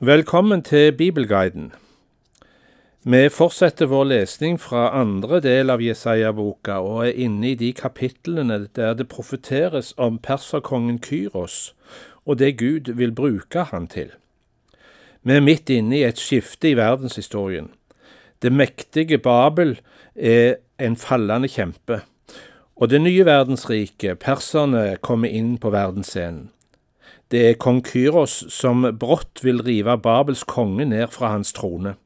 Velkommen til Bibelguiden. Vi fortsetter vår lesning fra andre del av Jesaja-boka og er inne i de kapitlene der det profeteres om perserkongen Kyros og det Gud vil bruke han til. Vi er midt inne i et skifte i verdenshistorien. Det mektige Babel er en fallende kjempe, og det nye verdensriket, perserne, kommer inn på verdensscenen. Det er kong Kyros som brått vil rive Babels konge ned fra hans trone.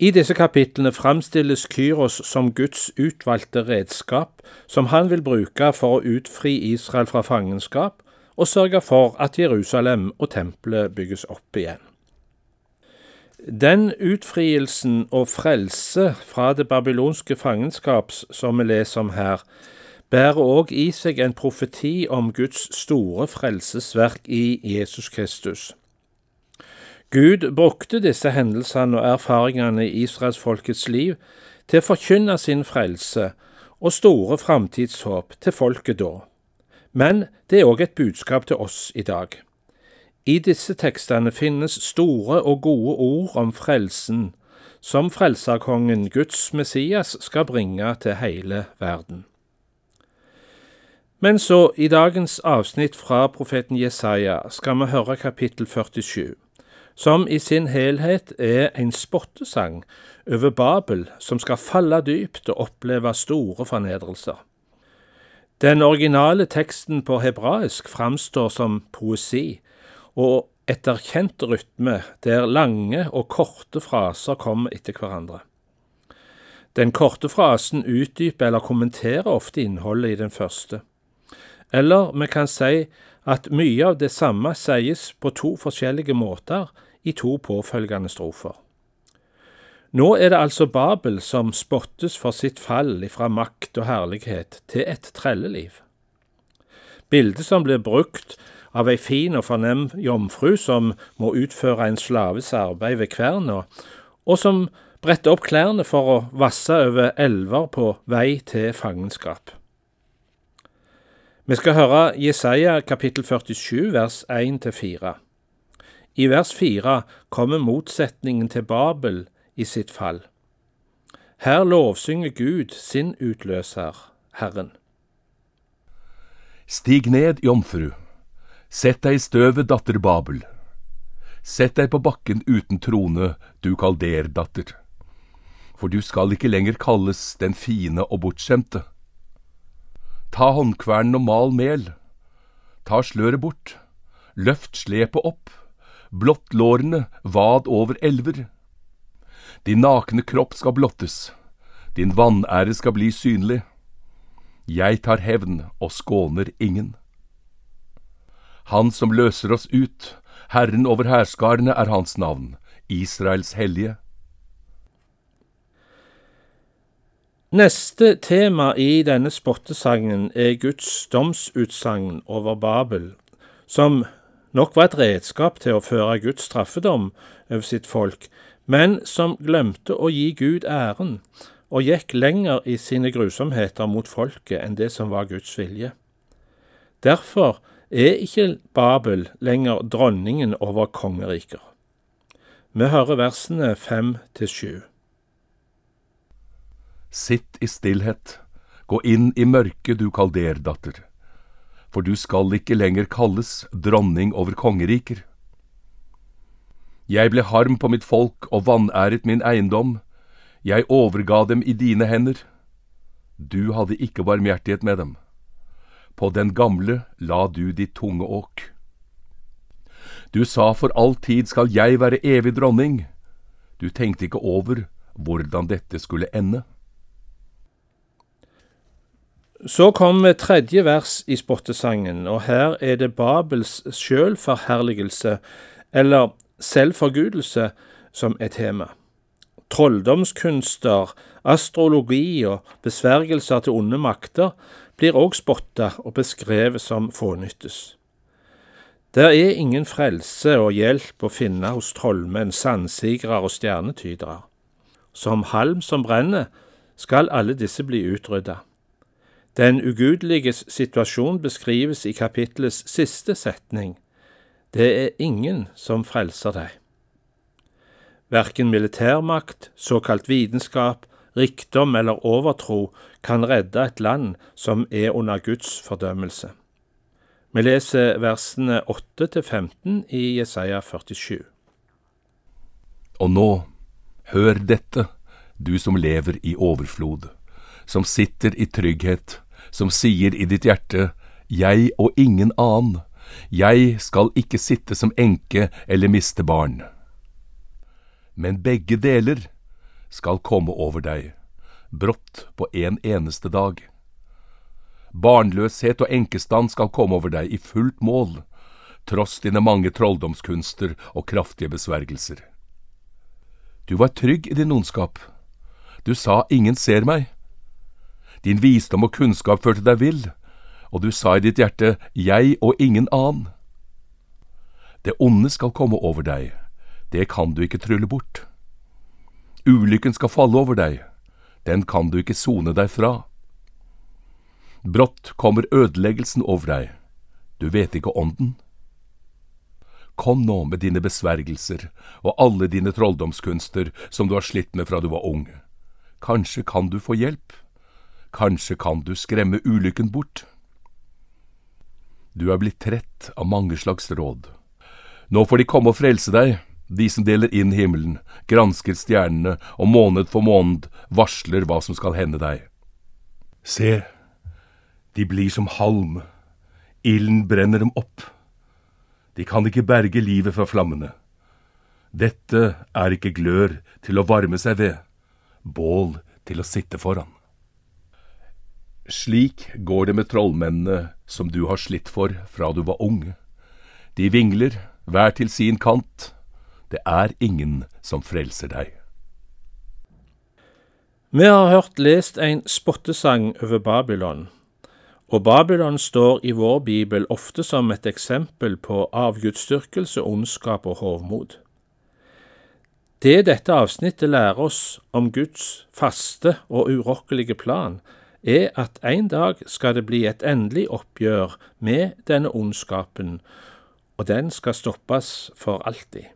I disse kapitlene framstilles Kyros som Guds utvalgte redskap, som han vil bruke for å utfri Israel fra fangenskap og sørge for at Jerusalem og tempelet bygges opp igjen. Den utfrielsen og frelse fra det babylonske fangenskap som vi leser om her, bærer òg i seg en profeti om Guds store frelsesverk i Jesus Kristus. Gud brukte disse hendelsene og erfaringene i israelsfolkets liv til å forkynne sin frelse og store framtidshåp til folket da. Men det er òg et budskap til oss i dag. I disse tekstene finnes store og gode ord om frelsen, som frelserkongen Guds Messias skal bringe til hele verden. Men så, i dagens avsnitt fra profeten Jesaja, skal vi høre kapittel 47, som i sin helhet er en spottesang over Babel, som skal falle dypt og oppleve store fornedrelser. Den originale teksten på hebraisk framstår som poesi, og etter kjent rytme, der lange og korte fraser kommer etter hverandre. Den korte frasen utdyper eller kommenterer ofte innholdet i den første. Eller vi kan si at mye av det samme sies på to forskjellige måter i to påfølgende strofer. Nå er det altså Babel som spottes for sitt fall ifra makt og herlighet til et trelleliv. Bildet som blir brukt av ei fin og fornem jomfru som må utføre en slaves arbeid ved kverna, og som bretter opp klærne for å vasse over elver på vei til fangenskap. Vi skal høre Jesaja kapittel 47 vers 1-4. I vers 4 kommer motsetningen til Babel i sitt fall. Her lovsynger Gud sin utløser, Herren. Stig ned, jomfru. Sett deg i støvet, datter Babel. Sett deg på bakken uten trone, du kalderdatter. For du skal ikke lenger kalles den fine og bortskjemte. Ta håndkvernen og mal mel. Ta sløret bort. Løft slepet opp. Blott lårene, vad over elver. Din nakne kropp skal blottes. Din vanære skal bli synlig. Jeg tar hevn og skåner ingen. Han som løser oss ut, Herren over hærskarene er hans navn, Israels hellige. Neste tema i denne spottesangen er Guds domsutsagn over Babel, som nok var et redskap til å føre Guds straffedom over sitt folk, men som glemte å gi Gud æren og gikk lenger i sine grusomheter mot folket enn det som var Guds vilje. Derfor er ikke Babel lenger dronningen over kongeriker. Vi hører versene fem til sju. Sitt i stillhet, gå inn i mørket, du kalderdatter, for du skal ikke lenger kalles dronning over kongeriker. Jeg ble harm på mitt folk og vanæret min eiendom, jeg overga dem i dine hender. Du hadde ikke barmhjertighet med dem. På den gamle la du ditt tunge åk. Du sa for all tid skal jeg være evig dronning. Du tenkte ikke over hvordan dette skulle ende. Så kommer tredje vers i spottesangen, og her er det Babels sjølforherligelse, eller selvforgudelse, som er tema. Trolldomskunster, astrologi og besvergelser til onde makter blir òg spotta og beskrevet som fånyttes. Der er ingen frelse og hjelp å finne hos trollmenn, sandsigere og stjernetydere. Som halm som brenner, skal alle disse bli utrydda. Den ugudeliges situasjon beskrives i kapitlets siste setning. Det er ingen som frelser deg. Verken militærmakt, såkalt vitenskap, rikdom eller overtro kan redde et land som er under Guds fordømmelse. Vi leser versene 8-15 i Jesaja 47. Og nå, hør dette, du som lever i overflod, som sitter i trygghet, som sier i ditt hjerte, jeg og ingen annen, jeg skal ikke sitte som enke eller miste barn. Men begge deler skal komme over deg, brått på en eneste dag. Barnløshet og enkestand skal komme over deg i fullt mål, tross dine mange trolldomskunster og kraftige besvergelser. Du var trygg i din ondskap. Du sa ingen ser meg. Din visdom og kunnskap førte deg vill, og du sa i ditt hjerte jeg og ingen annen. Det onde skal komme over deg, det kan du ikke trylle bort. Ulykken skal falle over deg, den kan du ikke sone deg fra. Brått kommer ødeleggelsen over deg, du vet ikke om den. Kom nå med dine besvergelser og alle dine trolldomskunster som du har slitt med fra du var ung. Kanskje kan du få hjelp, kanskje kan du skremme ulykken bort. Du er blitt trett av mange slags råd. Nå får de komme og frelse deg, de som deler inn himmelen, gransker stjernene og måned for måned varsler hva som skal hende deg. Se, de blir som halm, ilden brenner dem opp. De kan ikke berge livet fra flammene. Dette er ikke glør til å varme seg ved, bål til å sitte foran. Slik går det med trollmennene som du har slitt for fra du var ung. De vingler, hver til sin kant, det er ingen som frelser deg. Vi har hørt lest en spottesang over Babylon, og Babylon står i vår bibel ofte som et eksempel på avgudsdyrkelse, ondskap og hovmod. Det dette avsnittet lærer oss om Guds faste og urokkelige plan, er at en dag skal det bli et endelig oppgjør med denne ondskapen, og den skal stoppes for alltid.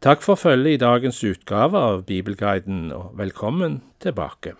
Takk for følget i dagens utgave av Bibelguiden, og velkommen tilbake.